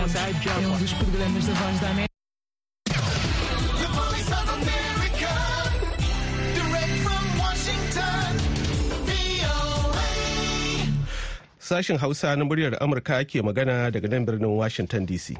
é um dos programas da Voz da América. Sashen Hausa na muryar Amurka ke magana daga nan birnin Washington DC.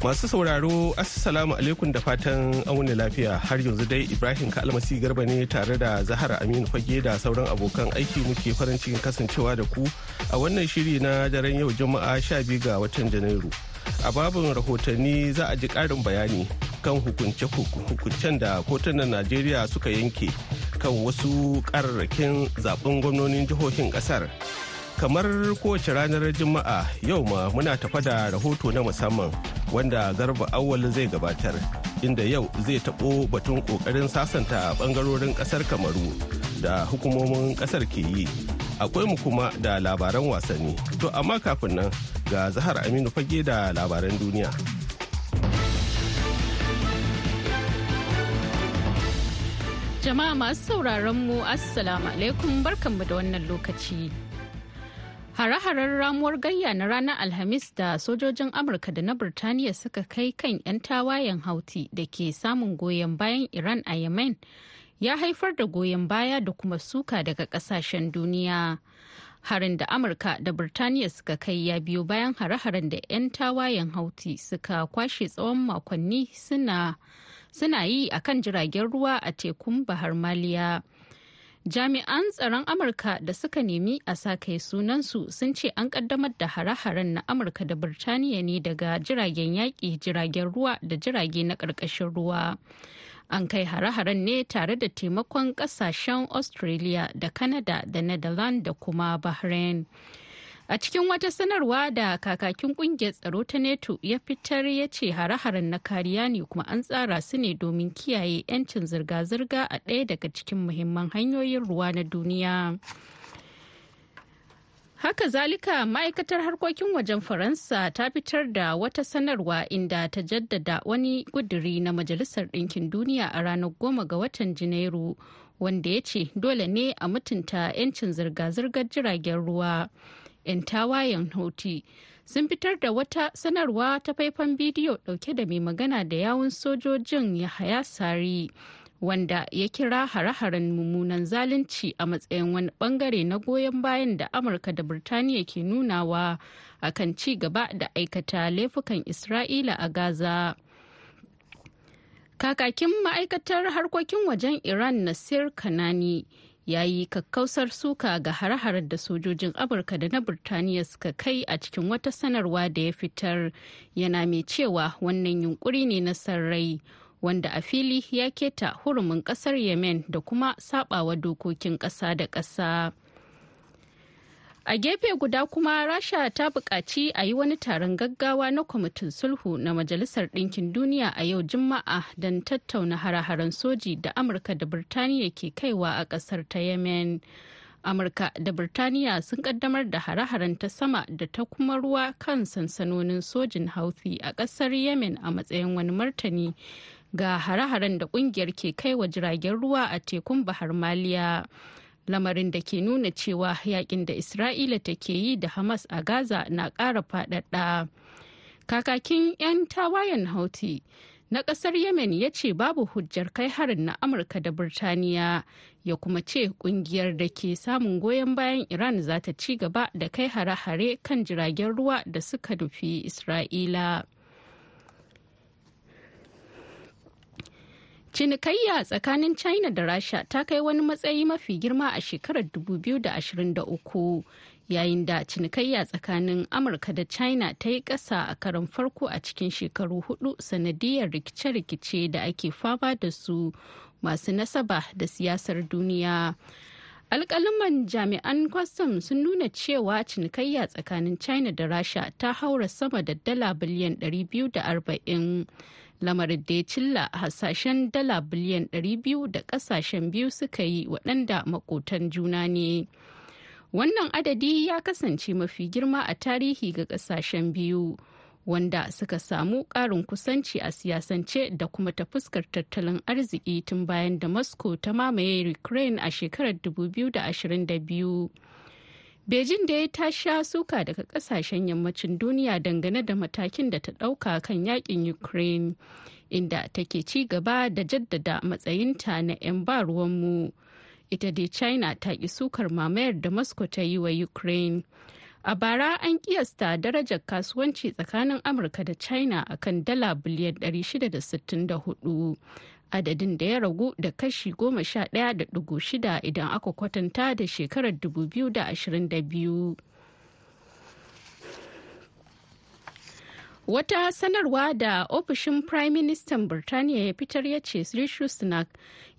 Masu sauraro, Assalamu alaikum da fatan auni lafiya har yanzu dai Ibrahim Kalmasi Garba ne tare da Zahara Aminu Fage da sauran abokan aiki muke farin cikin kasancewa da ku a wannan shiri na daren yau Juma'a 12 ga watan Janairu. A babin rahotanni za a ji ƙarin bayani kan hukunce-hukuncen da kotunan Najeriya suka yanke kan wasu kararrakin zaɓen gwamnonin jihohin ƙasar kamar kowace ranar juma'a yau ma muna tafa da rahoto na musamman wanda garba awwal zai gabatar inda yau zai taɓo batun ƙoƙarin sasanta ɓangarorin ƙasar kamaru da hukumomin ƙasar ke yi. Akwai mu kuma da labaran wasanni. To amma kafin nan ga zahar aminu fage da labaran duniya. Jama'a masu sauraron mu Assalamu alaikum barkanmu da wannan lokaci. Hare-haren ramuwar gayya na ranar Alhamis da sojojin Amurka da na Birtaniya suka kai kan 'yan tawayen hauti da ke samun goyon bayan Iran a Yemen ya haifar da goyon baya da kuma suka daga ƙasashen duniya. Harin da Amurka da Birtaniya suka kai ya biyo bayan hare-haren da 'yan tawayen hauti suka kwashe tsawon makonni suna yi a kan jiragen ruwa a tekun bahar maliya jami'an tsaron amurka da suka nemi a kai sunansu sun ce an kaddamar da hare-haren na amurka da birtaniya ne daga jiragen yaƙi jiragen ruwa da jirage na ƙarƙashin ruwa. An kai hare-haren ne tare da taimakon ƙasashen australia da canada da netherlands da kuma bahrain. A cikin wata sanarwa da kakakin ƙungiyar tsaro ta NATO ya fitar ya ce hare-haren na kariya ne kuma an tsara su ne domin kiyaye 'yancin zirga-zirga a ɗaya daga cikin muhimman hanyoyin ruwa na duniya. Haka zalika ma'aikatar harkokin wajen Faransa ta fitar da wata sanarwa inda ta jaddada wani guduri na Majalisar Ɗinkin Duniya a ranar goma ga watan Janairu wanda ya ce dole ne a mutunta 'yancin zirga-zirgar jiragen ruwa. 'Yan tawayen houthi sun fitar da wata sanarwa ta faifan bidiyo ɗauke da mai magana da yawun sojojin yahaya sari wanda ya kira hare-haren mummunan zalunci a matsayin wani ɓangare na goyon bayan da amurka da birtaniya ke nunawa akan ci gaba da aikata laifukan isra'ila a gaza. Kakakin ma'aikatar harkokin wajen iran nasir kanani ya yi kakkausar suka ga hare-haren da sojojin amurka da na birtaniya suka kai a cikin wata sanarwa da ya fitar. Yana mai cewa wannan yunkuri ne na sarrai wanda a fili ya keta hurumin ƙasar yemen da kuma sabawa dokokin kasa da kasa a gefe guda kuma rasha ta buƙaci a yi wani taron gaggawa na kwamitin sulhu na majalisar ɗinkin duniya a yau juma'a don tattauna hare-haren soji da amurka da birtaniya ke kaiwa a ƙasar ta yemen. Amurka da birtaniya sun kaddamar da hare-haren ta sama da ta kuma ruwa kan sansanonin sojin houthi a ƙasar yemen a matsayin wani martani ga hare-haren da ƙungiyar ke kai wa jiragen ruwa a tekun bahar maliya. Lamarin da ke nuna cewa yaƙin da isra'ila take yi da hamas a gaza na ƙara faɗaɗa. Kakakin 'yan tawayen houthi na ƙasar yemen ya ce babu hujjar kai harin na amurka da birtaniya ya kuma ce ƙungiyar da ke samun goyon bayan iran za ta ci gaba da kai hare-hare kan jiragen ruwa da suka nufi isra'ila. Cinikayya tsakanin China da Rasha ta kai wani matsayi mafi girma a shekarar 2023 yayin da cinikayya tsakanin Amurka da China ta yi ƙasa a karon farko a cikin shekaru huɗu sanadiyar rikice-rikice da ake fama da su masu nasaba da siyasar duniya. alkalaman jami'an kwastam sun nuna cewa cinikayya tsakanin china da rasha ta haura sama da dala biliyan 240 lamarin da ya cilla hasashen dala biliyan 200 da ƙasashen biyu suka yi waɗanda makotan juna ne. Wannan adadi ya kasance mafi girma a tarihi ga ƙasashen biyu wanda suka samu ƙarin kusanci a siyasance da kuma ta fuskar tattalin arziki tun bayan da moscow ta mamaye ukraine a shekarar 2022 Beijing da ya ta sha suka daga ƙasashen yammacin duniya dangane da matakin da ta ɗauka kan yaƙin Ukraine, inda take ci gaba da jaddada matsayinta na 'yan ba. Ita dai China ta ƙi sukar mamayar da Moscow ta yi wa Ukraine. A bara an kiyasta darajar kasuwanci tsakanin Amurka da China akan dala biliyan 664. Adadin da ya ragu da kashi goma sha ɗaya da ɗigo shida idan aka kwatanta da shekarar 2022. Wata sanarwa da ofishin Prime Minister Birtaniya ya fitar ya ce Rishi Sunak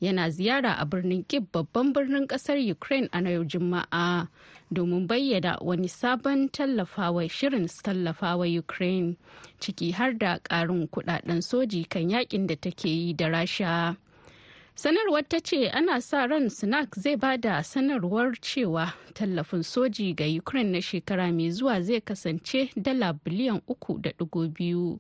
yana ziyara a birnin Kyiv babban birnin ƙasar Ukraine a yau Juma'a domin bayyana wani sabon tallafawa shirin tallafawa Ukraine ciki har da ƙarin kuɗaɗen soji kan yaƙin da take yi da Rasha. sanarwar ta ce ana sa ran sunak zai ba da sanarwar cewa tallafin soji ga ukraine na shekara mai zuwa zai kasance dala biliyan uku da ɗigo biyu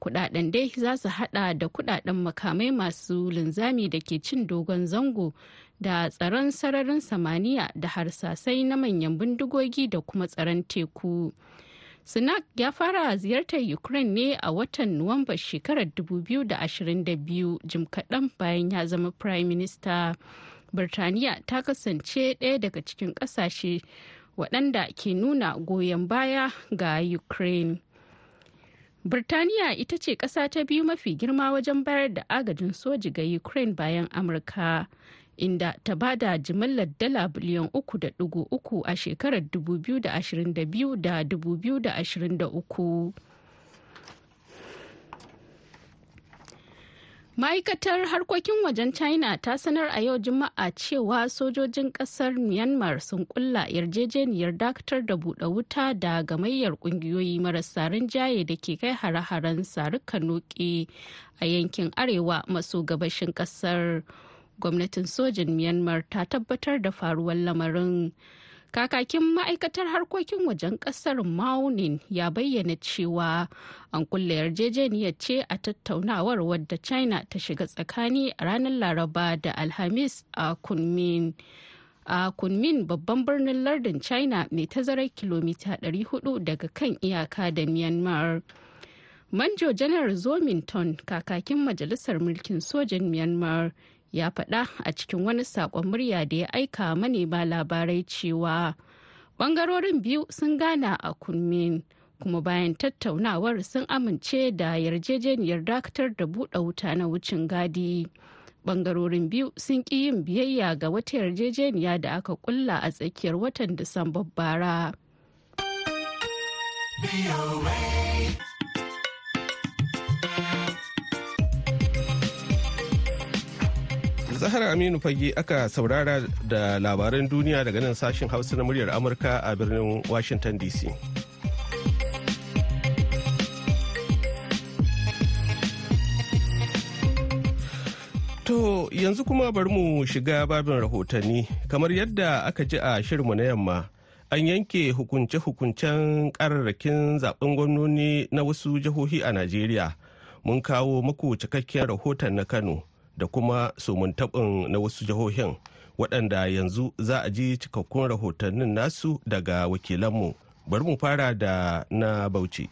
kuɗaɗen dai za su hada da kuɗaɗen makamai masu linzami da ke cin dogon zango da tsaron sararin samaniya da harsasai na manyan bindigogi da kuma tsaron teku. Sunak ya fara ziyartar Ukraine ne a watan Nuwamba shekarar 2022 jim kaɗan bayan ya zama Prime Minister. Birtaniya ta kasance ɗaya daga cikin ƙasashe waɗanda ke nuna goyon baya ga Ukraine. Birtaniya ita ce ƙasa ta biyu mafi girma wajen bayar da agajin soji ga Ukraine bayan Amurka. Inda ta ba da jimillar dala biliyan uku da dugu uku a shekarar 2022 da 2023. ma'aikatar harkokin wajen china ta sanar a yau juma'a cewa sojojin ƙasar myanmar sun kulla yarjejeniyar dakatar da buɗe wuta da gamayyar ƙungiyoyi marasa rinjaye da ke kai hare-haren sarukan noke a yankin arewa maso gabashin ƙasar. Gwamnatin sojin myanmar ta tabbatar da faruwar lamarin. Kakakin ma'aikatar harkokin wajen ƙasar maunin ya bayyana cewa an kulle yarjejeniyar ce a tattaunawar wadda china ta shiga tsakani a ranar laraba da alhamis a kunmin. A kunmin babban birnin lardin china mai tazarar kilomita 400 daga kan iyaka da myanmar. Manjo janar zominton kakakin majalisar mulkin sojan myanmar ya faɗa a cikin wani saƙon murya da ya aika manema labarai cewa ɓangarorin biyu sun gana a kunmin kuma bayan tattaunawar sun amince da yarjejeniyar dakatar da buɗe wuta na wucin gadi ɓangarorin biyu sun ƙi yin biyayya ga wata yarjejeniya da aka kulla a tsakiyar watan disamba bara. Zahra Aminu Fage aka saurara da labaran duniya daga nan sashen Hausa na muryar Amurka a birnin Washington DC. To yanzu kuma bari mu shiga babin rahotanni kamar yadda aka ji a shirinmu na yamma an yanke hukunce-hukuncen kararrakin zaɓen gwamnoni na wasu jihohi a Najeriya. Mun kawo muku cikakkiyar rahoton na Kano. Da kuma taɓin na wasu jihohin waɗanda yanzu za a ji cikakkun rahotannin nasu daga wakilanmu. Bari mu fara da na bauchi.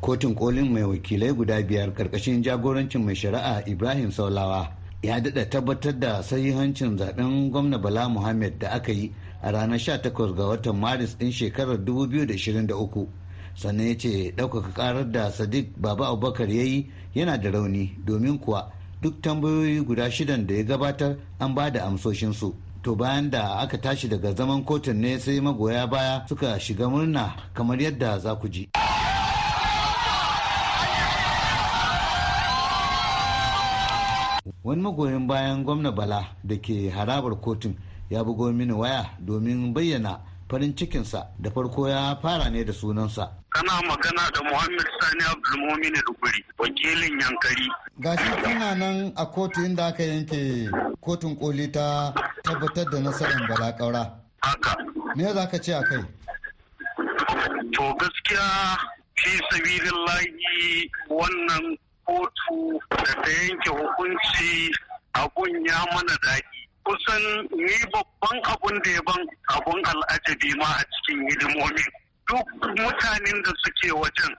Kotun kolin mai wakilai guda biyar ƙarƙashin jagorancin mai shari'a ibrahim saulawa ya daɗa tabbatar da sahihancin zaɓen gwamna bala muhammad da aka yi a ranar 18 ga watan maris ɗin shekarar 2023 sannan ya ce ɗaukaka ƙarar da sadiq baba abubakar ya yi yana da rauni domin kuwa duk tambayoyi guda shidan da ya gabatar an ba da amsoshinsu. To bayan da aka tashi daga zaman kotun ne sai magoya baya suka shiga murna kamar yadda za ku ji. Wani magoyin bayan gwamna bala da ke harabar kotun ya bugo mini waya domin bayyana farin cikinsa da farko ya fara ne da sunansa kana magana da Muhammad Sani Abdulmumin Duguri, wakilin Yankari. Gashi kuna nan a kotu inda aka yanke kotun koli ta tabbatar da nasarar Bala Kaura. Haka. Me za ka ce a kai? To gaskiya fi sabilillahi wannan kotu da ta yanke hukunci abun ya mana daɗi. Kusan ni babban abun da ya ban abun al'ajabi ma a cikin hidimomin duk mutanen da suke wajen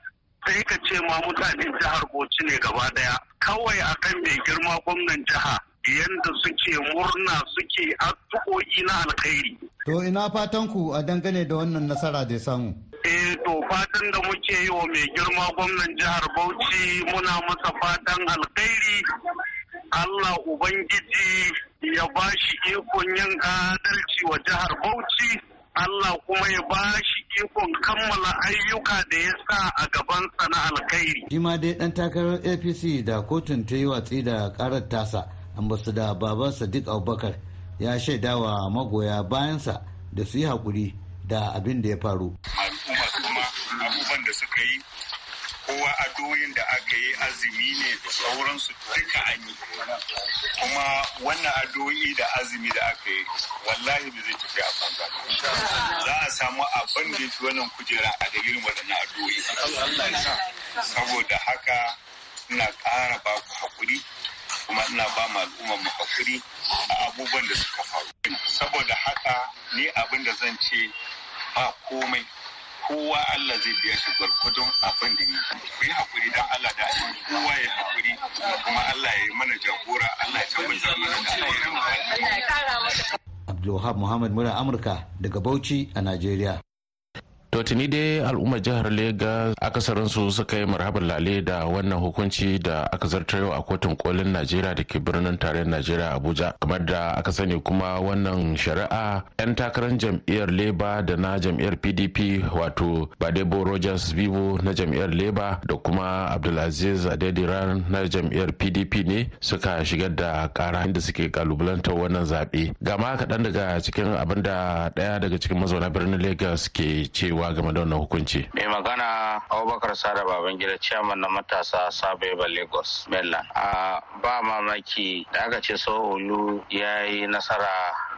sai ka ce ma mutanen jihar Bauchi ne gaba ɗaya kawai akan mai girma gwamnan jiha yadda suke murna suke addu'o'i na alkhairi. To ina fatan ku a dangane da wannan nasara da ya samu. Eh to fatan da muke yi wa mai girma gwamnan jihar Bauchi muna masa fatan alkhairi Allah Ubangiji ya ba shi ikon yin adalci wa jihar Bauchi. Allah kuma ya ba shi ikon kammala ayyuka da ya sa a gabansa na alkhairi. Shi ma dai ɗan takarar APC da kotun ta yi watsi da karar tasa, ambasada Baba Sadiq Abubakar ya shaidawa magoya bayansa da su yi haƙuri da abin da ya faru. Al'umma kuma abubuwan da suka yi kowa adoyin da aka yi azumi ne da sauransu duka an yi. Kuma wannan adoyi da azumi da aka yi wallahi ba zai tafi a banza za a samu abin da fi wannan kujera a da irin waɗannan adoyi saboda haka ina ƙara ba ku haƙuri kuma ina ba ma al'ummar mu haƙuri a abubuwan da suka faru. Saboda haka ni abin da zan ce ba komai. Kowa Allah zai biya shi gwargwadon abin da yi ku yi haƙuri don Allah da kowa ya haƙuri kuma Allah ya yi mana jagora Allah ya tabbatar mana da alherin Abdulwahab Muhammad Mura Amurka daga Bauchi a Najeriya. To dai al'ummar jihar Legas akasarinsu suka yi marhaban lale da wannan hukunci da aka zartar yau a kotun kolin Najeriya da ke birnin tarayyar Najeriya Abuja. Kamar da aka sani kuma wannan shari'a 'yan takarar jam'iyyar Leba da na jam'iyyar PDP wato Badebo Rogers Vivo na jam'iyyar Leba da kuma Abdulaziz Adediran na jam'iyyar PDP ne suka shigar da kara inda suke kalubalantar wannan zaɓe. Gama kaɗan daga cikin abin da ɗaya daga cikin mazauna birnin Legas ke cewa cewa game da wannan hukunci. Mai magana Abubakar Sada Babangida ciyaman na matasa Sabeba Lagos Mainland. A ba mamaki da aka ce Soholu ya yi nasara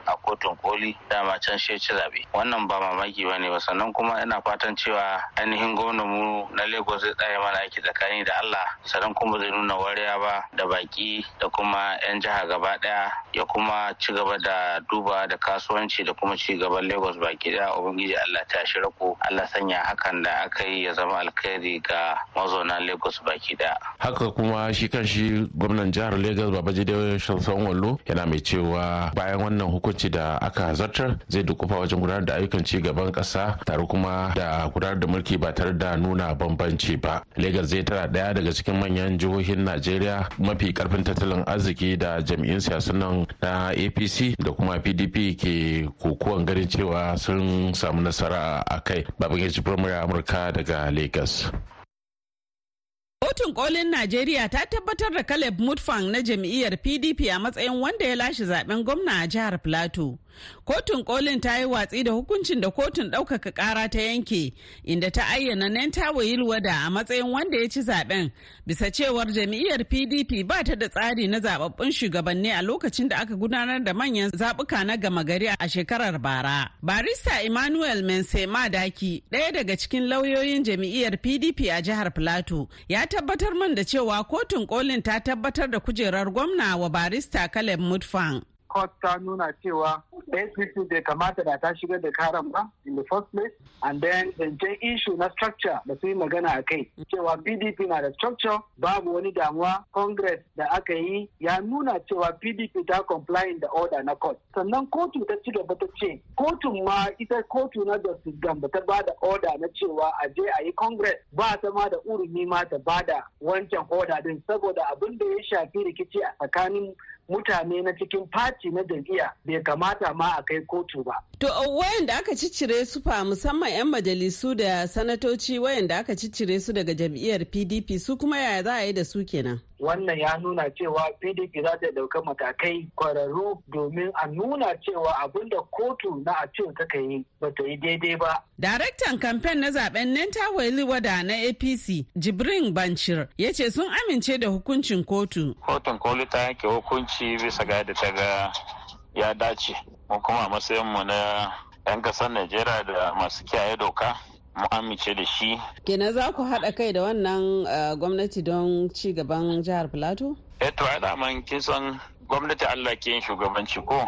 a kotun koli dama can shi ci zaɓe wannan ba mamaki ba ne ba sannan kuma ina fatan cewa ainihin gwamnan mu na lagos zai tsaya mana aiki tsakani da allah sannan kuma zai nuna wariya ba da baki da kuma yan jiha gaba ɗaya ya kuma ci gaba da duba da kasuwanci da kuma ci gaban lagos baki ɗaya ubangiji allah ta shi rako allah sanya hakan da aka yi ya zama alkhairi ga mazauna lagos baki ɗaya haka kuma shi kan shi gwamnan jihar lagos babajide shansan wallo yana mai cewa bayan wannan hukunci hukunci da aka zartar zai dukufa wajen gudanar da ayyukan ci gaban kasa tare kuma da gudanar da mulki ba tare da nuna bambanci ba. Lagos zai tara ɗaya daga cikin manyan jihohin najeriya mafi ƙarfin tattalin arziki da jam'iyyun siyasan nan na apc da kuma pdp ke kokuwan ganin cewa sun samu nasara a kai. Babban firamare amurka daga lagos Kotun kolin Najeriya ta tabbatar da Caleb Mutfang na jam'iyyar PDP a matsayin wanda ya lashe zaɓen gwamna a jihar Plateau. Kotun kolin ta yi watsi da hukuncin da kotun ɗaukaka ƙara ta yanke inda ta ayyana Nentawa Yilwada a matsayin wanda ya ci zaɓen bisa cewar jam'iyyar PDP ba ta da tsari na zababbun shugabanni a lokacin da aka gudanar da manyan zaɓuka na gama gari a shekarar bara. Barista Emmanuel Mense Madaki ɗaya daga cikin lauyoyin jam'iyyar PDP a jihar Plateau ya tabbatar man da cewa kotun kolin ta tabbatar da kujerar gwamna wa barista Caleb Mutfang. Court ta nuna cewa APC bai kamata da ta shigar da karan ba in the first place. And then zancen issue na structure da su yi magana a kai cewa PDP na da structure babu wani damuwa. Congress da aka yi ya nuna cewa PDP ta complying da order na court. Sannan kotu ta ci gaba ta ce kotun ma ita kotu na Justice Gamba ta ba da order na cewa a je a yi Congress. Ba ta ma da urumi ma ta ba da wancan order din saboda abin da ya shafi rikici a tsakanin mutane na cikin fati na jam'iyya bai kamata ma a kai kotu ba. To wayanda aka ciccire su fa musamman 'yan majalisu da sanatoci wayanda aka ciccire su daga jam'iyyar PDP su kuma yaya za a yi da su kenan? Wannan ya nuna cewa PDP za ta ɗauka matakai kwararru domin a nuna cewa abin da kotu na a ta yi ba ta yi daidai ba. Daraktan kamfen na zaɓen Nentawa wada na APC Jibrin Banchir ya ce sun amince da hukuncin kotu. Kotun koli ta yanke hukunci bisa ga yadda ta ga ya dace. Mu kuma matsayin mu na 'yan ƙasar Najeriya da masu kiyaye doka mu amince da shi. Kenan za ku haɗa kai da wannan gwamnati don ci gaban jihar Filato? eh to ai daman kin san gwamnati Allah ke yin shugabanci ko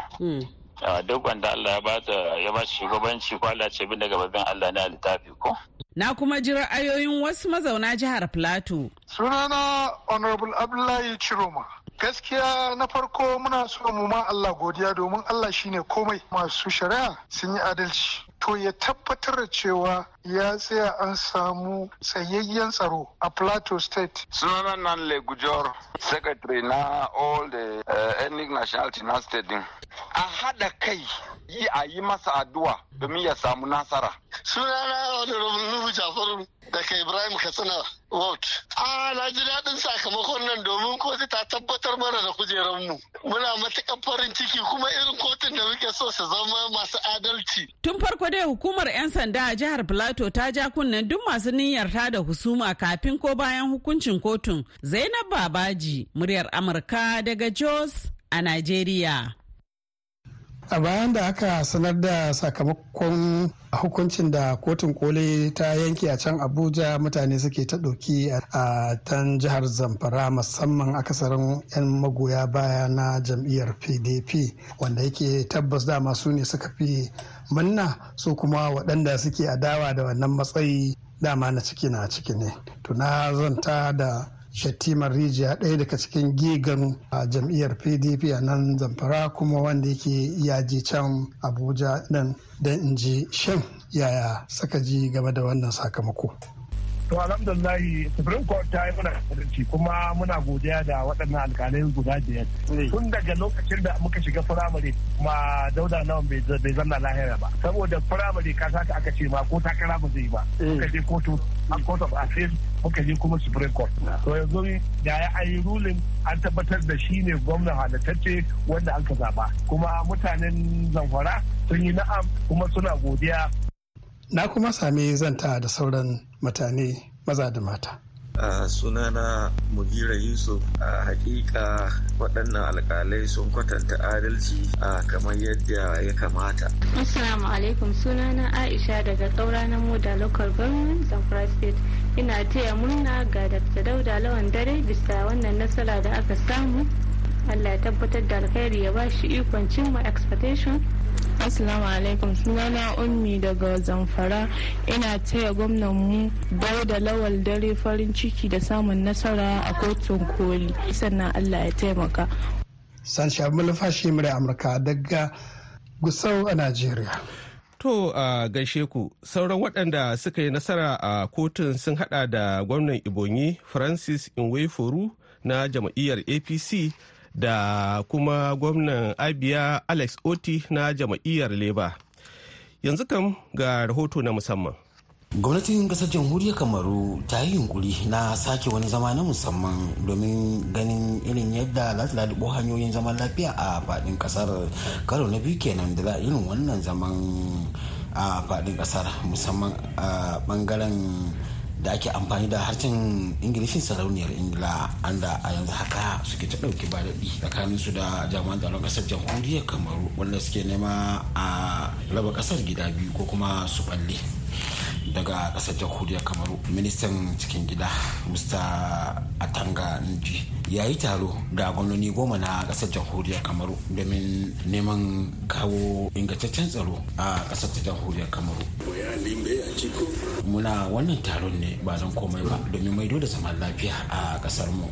duk wanda Allah ya ba ya ba shugabanci ko Allah ce bin daga babban Allah ne a littafi ko Na kuma ji ra'ayoyin wasu mazauna jihar Plateau. Sunana Honorable Abdullahi Chiroma. Gaskiya na farko muna so mu ma Allah godiya domin Allah shine komai masu shari'a sun yi adalci. To ya tabbatar da cewa ya tsaya an samu tsayayyen tsaro a Plateau State. Sunana nan Legujor, Secretary na all the uh, ethnic nationality na state din. A haɗa kai yi a yi masa addu'a domin ya samu nasara. Sunana Honorable Nuhu Jafaru daga Ibrahim Katsina Vote. A na ji daɗin sakamakon nan domin kotu ta tabbatar mana da kujerarmu. Muna matuƙar farin ciki kuma irin kotun da muke so su zama masu adalci. Tun farko dai hukumar 'yan sanda a jihar Plateau ta ja kunnen duk masu niyyar ta da husuma kafin ko bayan hukuncin kotun. Zainab Babaji, muryar Amurka daga Jos a Najeriya. A bayan da aka sanar da sakamakon hukuncin da kotun koli ta yanke a can abuja mutane suke ta ɗauki a tan jihar zamfara musamman akasarin 'yan magoya baya na jam'iyyar pdp wanda yake tabbas dama su ne suka fi manna su kuma waɗanda suke adawa da wannan matsayi dama na ciki na ciki ne. Tuna zanta da shattimar rijiya ɗaya daga cikin gigan a jam'iyyar pdp a nan zamfara kuma wanda yake yaji can abuja nan don in ji shan yaya suka ji game da wannan sakamako. To alhamdulillahi supreme court ta yi mana adalci kuma muna godiya da waɗannan alkalai guda biyar. Tun daga lokacin da muka shiga firamare ma dauda nawan bai zanna lahira ba. Saboda firamare ka saka aka ce ma ko takara ba zai ba. Muka je kotu a court of appeal muka je kuma supreme court. To yanzu da ya ayi ruling an tabbatar da shi ne gwamnan halittacce wanda aka zaba kuma mutanen zamfara sun yi na'am kuma suna godiya. Na kuma sami zanta da sauran mutane maza da mata. A sunana mugira yusuf a hakika waɗannan alkalai sun kwatanta adalci a kamar yadda ya kamata. Assalamu alaikum sunana aisha daga ƙaura na moda local government zamfara state. Ina taya murna ga dr. Dauda lawan dare bisa wannan nasara da aka samu. Allah ya tabbatar da alkhairi ya ba shi ikon cimma expectation. Assalamu alaikum. Sunana ummi daga zamfara. Ina taya gwamnan mu da lawal dare farin ciki da samun nasara a kotun koli. Sannan Allah ya taimaka. San shabi malafashi murai Amurka daga Gusau a Najeriya. To a gaishe ku. Sauran waɗanda suka yi nasara a kotun sun hada da gwamnan Ibonyi Francis Inweforu na jam'iyyar APC da kuma gwamnan abia alex oti na jam'iyyar labour. Yanzu kam ga rahoto na musamman. Gwamnatin ƙasar jamhuriyar kamaru ta yi yunkuri na sake wani zama na musamman domin ganin irin yadda za ta lalubo hanyoyin zaman lafiya a faɗin ƙasar karo na biyu kenan da za irin wannan zaman a faɗin ƙasar musamman a ɓangaren da ake amfani da harshen ingilishin sarauniyar ingila anda a yanzu haka suke ta ɗauki ba daɗi tsakanin su da jami'an tsaron ƙasar jamhuriyar kamaru wanda suke nema a raba ƙasar gida biyu ko kuma su balle daga ƙasar jamhuriyar kamaru. Ministan cikin gida mr atanga nji ya yi taro da gwamnoni goma na ƙasar jamhuriyar kamaru domin neman kawo ingantaccen tsaro a ƙasar ta jamhuriyar kamaru. Muna wannan taron ne ba don komai ba domin maido da zaman lafiya a ƙasar mu.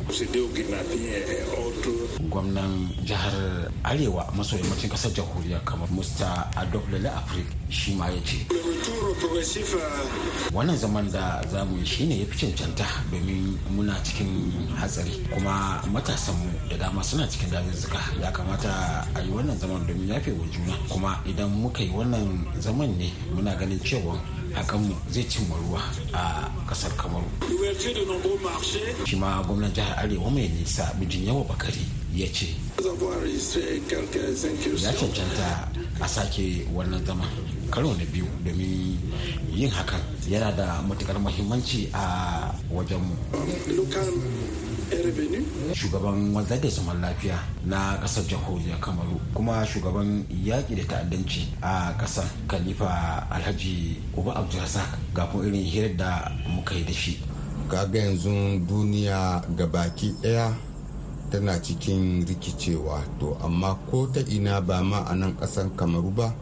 Gwamnan jihar arewa maso yammacin ƙasar jamhuriyar kamar musta adolf lele afrik shi ma ya ce. Wannan zaman da za mu yi shine ya fi cancanta domin muna cikin hatsari kuma matasanmu da dama suna cikin dazuzzuka. Ya kamata a yi wannan zaman domin yafe wa juna kuma idan muka yi wannan zaman ne muna ganin cewa hakanmu zai cimma ruwa a ƙasar kamaru. Shi ma gwamnan jihar arewa mai nisa bijin yawa bakari ya ce ya cancanta a sake wannan zaman karo na biyu domin yin hakan. Yana da matuƙar muhimmanci a wajenmu. Shugaban wanzar da zaman lafiya na ƙasar jamhuriyar kamaru kuma shugaban yaƙi da ta'addanci a ƙasar khalifa alhaji uba abdulrazak ga kuma irin hirar da muka yi da shi. Kaga yanzu duniya ga baki ɗaya tana cikin rikicewa to amma ko ta ina ba ma a nan ƙasan kamaru ba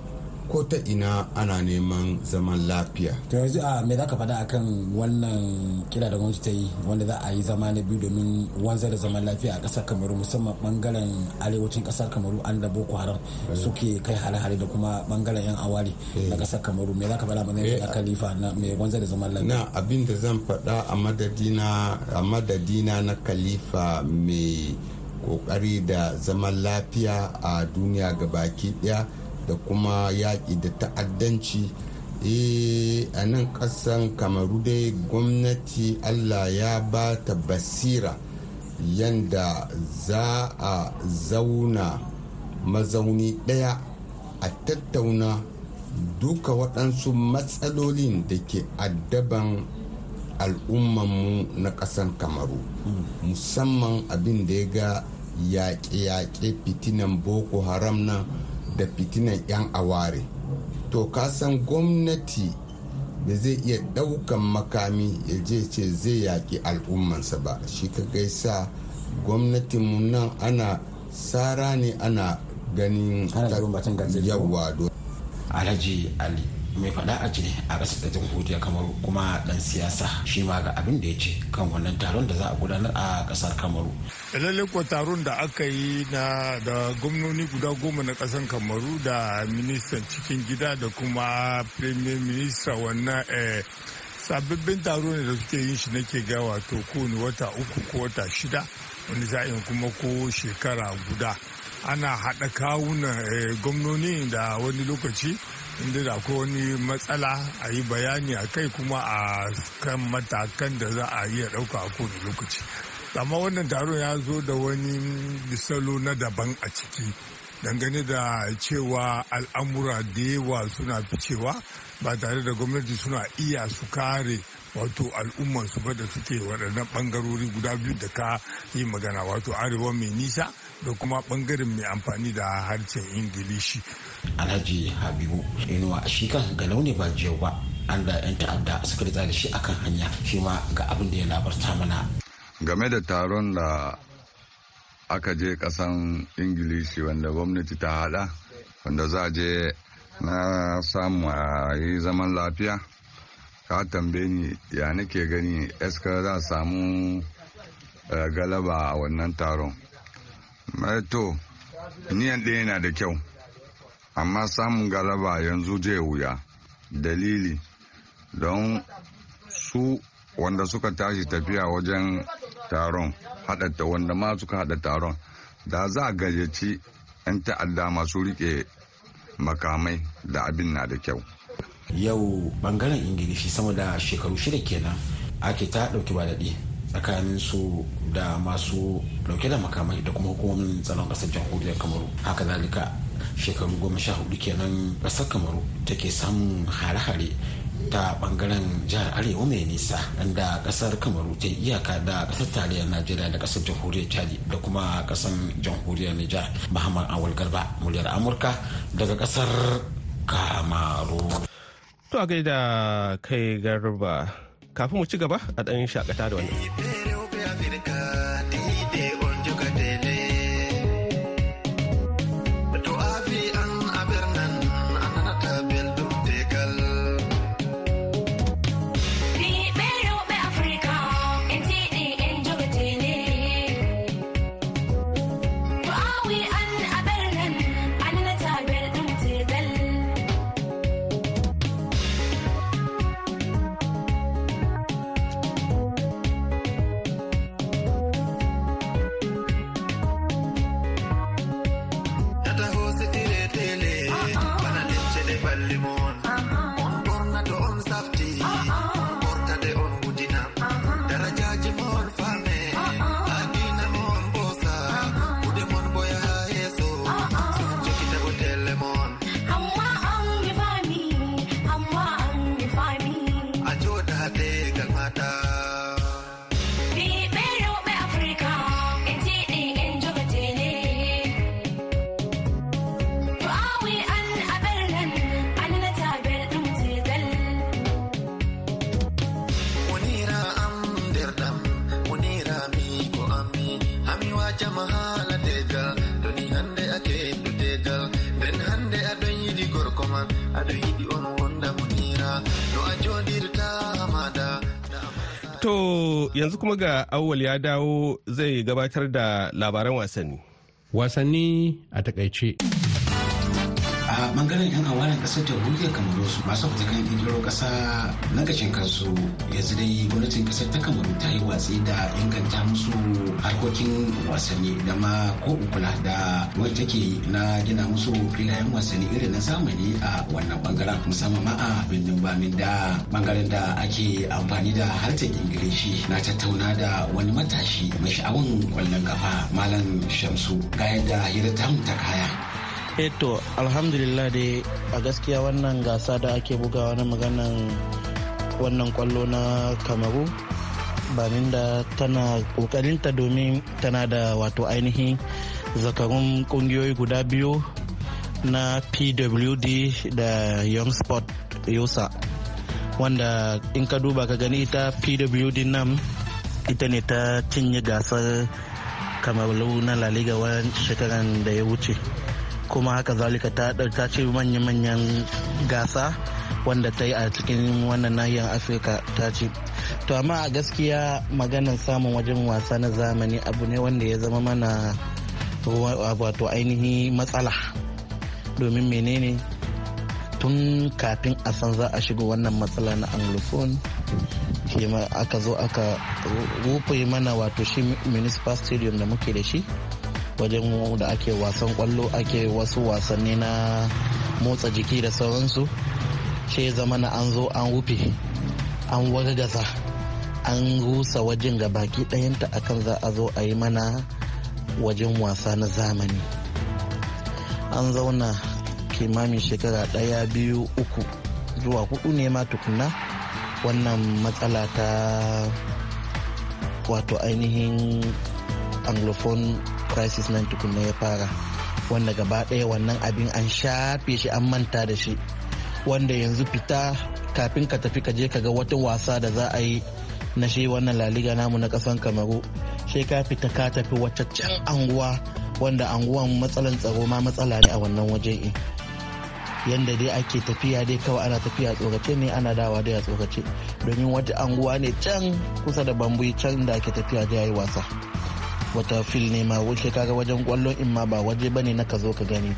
ko ta ina ana neman zaman lafiya. to yanzu a me za ka faɗa akan wannan kira da gwamnati ta yi wanda za a yi zama na biyu domin wanzar da zaman lafiya a ƙasar kamaru musamman ɓangaren arewacin ƙasar kamaru an da boko haram suke kai hare-hare da kuma ɓangaren yan awari na ƙasar kamaru me za ka faɗa mana da kalifa na me wanzar da zaman lafiya. na abin da zan faɗa a madadina a madadina na kalifa mai ƙoƙari da zaman lafiya a duniya gabaki ɗaya da kuma yaƙi da ta'addanci. A nan ƙasan kamaru dai gwamnati allah ya ba ta basira yanda za a zauna mazauni ɗaya a tattauna duka waɗansu matsalolin da ke addaban al'ummanmu na ƙasan kamaru. Musamman abin da ya ga yaƙe-yaƙe fitinan boko haram nan da fitinan 'yan aware. To kasan gwamnati da zai iya ɗaukan makami ya je ce zai yaƙi al'ummansa ba. Shi ka gaisa gwamnatinmu nan ana tsara ne ana ganin yawa alhaji ali mai faɗa a jini a ƙasar da jamhuriya kamar kuma ɗan siyasa. Shi ma ga abin da ya ce kan wannan taron da za a gudanar a ƙasar kamaru. Lalle ko taron da aka yi na da gwamnoni guda goma na ƙasar kamaru da ministan cikin gida da kuma premier minister wannan sababbin taro ne da suke yin shi nake ga wato kowane wata uku ko wata shida wani sa'in kuma ko shekara guda. Ana haɗa kawunan gwamnoni da wani lokaci inda da akwai wani matsala a yi bayani a kai kuma a kan matakan da za a iya ɗauka a kowane lokaci. Amma wannan taron ya zo da wani salo na daban a ciki dangane da cewa al'amura da yawa suna ficewa ba tare da gwamnati suna iya su kare wato al'umman su ba da suke waɗannan ɓangarori guda biyu da ka yi magana wato arewa mai nisa da kuma ɓangaren mai amfani da harshen ingilishi. Alhaji habibu inuwa shi kan ga launi ba jiyau ba an da 'yan ta'adda suka da shi akan hanya shi ma ga abin da ya labarta mana. Game da taron da aka je kasan ingilishi wanda gwamnati ta hada wanda za je na samu a yi zaman lafiya ka tambaye ni ya nake gani eska za samu galaba a wannan taron? To niyan ɗaya yana da kyau. Amma samun galaba yanzu zai wuya. Dalili don su wanda suka tashi tafiya wajen taron haɗata wanda ma suka haɗa taron da za a gayyaci 'yan ta'adda masu riƙe makamai da abin na da kyau. Yau ɓangaren ingilishi sama da shekaru shida kenan ake ta ɗauki ba daɗi tsakanin su da masu ɗauke da makamai da kuma hukumomin tsaron ƙasar jamhuriyar kamaru. Haka zalika shekaru goma sha huɗu kenan ƙasar kamaru take samun hare-hare ta ɓangaren jihar arewa mai nisa inda ƙasar kamaru ta iyaka da ƙasar tarayyar najeriya da ƙasar jamhuriyar chadi da kuma ƙasar jamhuriyar nijar muhammad awal garba muryar amurka daga ƙasar kamaru. To a gaida kai garba kafin mu ci gaba a ɗan shakata da wannan. Yanzu kuma ga awwal ya dawo zai gabatar da labaran wasanni. Wasanni a taƙaice. A ɓangaren yan awarin ƙasar jamhuriyar kamaru su masu fitakan ƙirƙiro ƙasa na gashin kansu. Yanzu dai gwamnatin ƙasar ta kamaru ta yi watsi da inganta musu harkokin wasanni da ma ko kula da wani take na gina musu filayen wasanni irin na zamani a wannan ɓangaren musamman ma a birnin bamin da ɓangaren da ake amfani da harshen ingilishi na tattauna da wani matashi mai sha'awan ƙwallon kafa malam shamsu. Ga yadda hira ta kaya. To alhamdulillah dai a gaskiya wannan gasa da ake bugawa na maganan wannan ƙwallo na kamaru bamin da tana kokarinta domin tana da wato ainihin zakarun kungiyoyi guda biyu na pwd da young sport yosa wanda in ka duba ka gani ita pwd nan ita ne ta cinye gasar kamaru na laliga wani shekaran da ya wuce. Kuma haka zalika ta ce manya-manyan gasa wanda ta yi a cikin wannan nahiyar afirka ta ce. To amma a gaskiya maganar samun wajen wasa na zamani abu ne wanda ya zama mana wato ainihi matsala. Domin menene? Tun kafin a san za a shiga wannan matsala na anglophone aka zo aka rufe mana wato shi municipal stadium da muke da shi. Wajen da ake wasan ƙwallo ake wasu wasanni na motsa jiki da sauransu. Shi zama na an zo an rufe an wargaza an rusa wajen ga baki ɗayanta akan za a zo a yi mana wajen wasa na zamani. An zauna kimamin shekara ɗaya biyu uku zuwa huɗu ne ma tukuna wannan matsala ta wato ainihin anglophone crisis nan tukunna ya fara wanda gaba ɗaya wannan abin an shafe shi an manta da shi. Wanda yanzu fita kafin ka tafi ka je ka ga wata wasa da za a yi na shi wannan laliga namu na ƙasan kamaru. Sai ka fita ka tafi wata can anguwa wanda anguwan matsalan tsaro ma matsala ne a wannan waje. Yanda dai ake tafiya dai kawai ana tafiya tsorace ne ana dawa dai a tsorace domin wata anguwa ne can kusa da bambu can da ake tafiya da yi wasa. Wata fil ne ma wuce kaga wajen ƙwallon in ma ba waje ba ne na ka zo ka gani.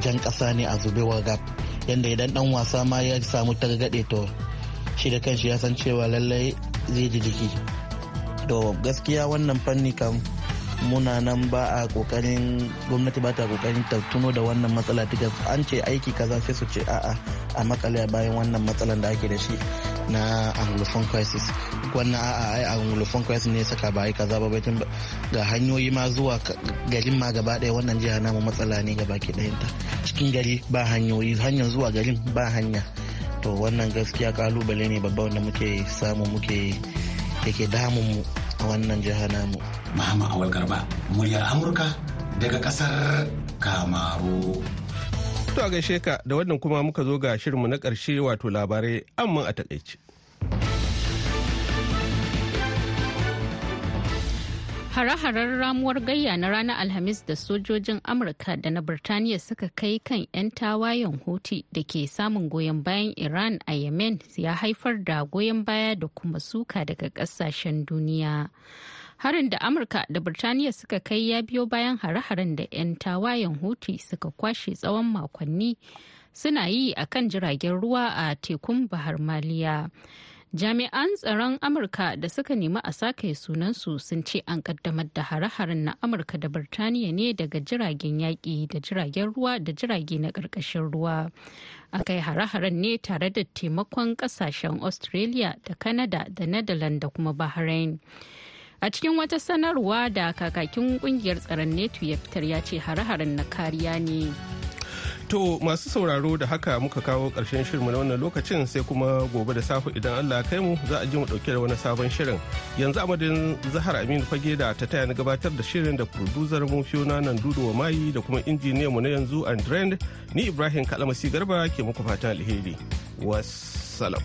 Jan kasa ne a zube gab yanda idan dan wasa ma ya samu targaɗe to shi da kanshi ya san cewa lallai zai ji jiki. To gaskiya wannan fanni kam muna nan ba a ƙoƙarin gwamnati ba ta ƙoƙarin ta tuno da wannan matsala. Ta an ce aiki kaza sai su ce a'a a makale bayan wannan matsalan da ake da shi. Na anglophone crisis. Wannan a'a ai anglophone crisis ne saka ba ai kaza ba bai ga hanyoyi ma zuwa garin ma gaba ɗaya wannan jiha namu matsala ne gaba ke ɗayanta. Cikin gari ba hanyoyi hanyar zuwa garin ba hanya. To wannan gaskiya ƙalubale ne babba wanda muke samu muke yake damun mu a wannan jiha namu. Mahama Awal Garba, muryar Amurka daga ƙasar Kamaru. To a gaishe ka da wannan kuma muka zo ga shirinmu na ƙarshe wato labarai amma a taƙaice. Hare-haren ramuwar gayya na ranar Alhamis da sojojin Amurka da na Birtaniya suka kai kan 'yan tawayen Houthi da ke samun goyon bayan Iran a Yemen ya haifar da goyon baya da kuma suka daga ƙasashen duniya. Harin da Amurka da Birtaniya suka kai ya biyo bayan hare-haren da 'yan tawayen Houthi suka kwashe tsawon makonni suna yi a kan jiragen ruwa a tekun Bahar Maliya. jami'an tsaron amurka da suka nemi a sake sunansu sun ce an kaddamar da hare-haren na amurka da birtaniya ne daga jiragen yaƙi da jiragen ruwa da jirage na ƙarƙashin ruwa a kai hare-haren ne tare da taimakon ƙasashen australia da canada da netherlands da kuma bahrain a cikin wata sanarwa da kakakin ƙungiyar tsaron neto ya fitar ya ce hare-haren na kariya ne To masu sauraro da haka muka kawo ƙarshen shirinmu na wannan lokacin sai kuma gobe da safe idan Allah kai mu za a ji mu ɗauke da wani sabon shirin. Yanzu amadin Zahar Aminu Fage da ta taya na gabatar da shirin da producer mu Fiona nan Dudu wa Mayi da kuma injiniyan mu na yanzu Andrend ni Ibrahim Kalamasi Garba ke muku fatan alheri. Wassalam.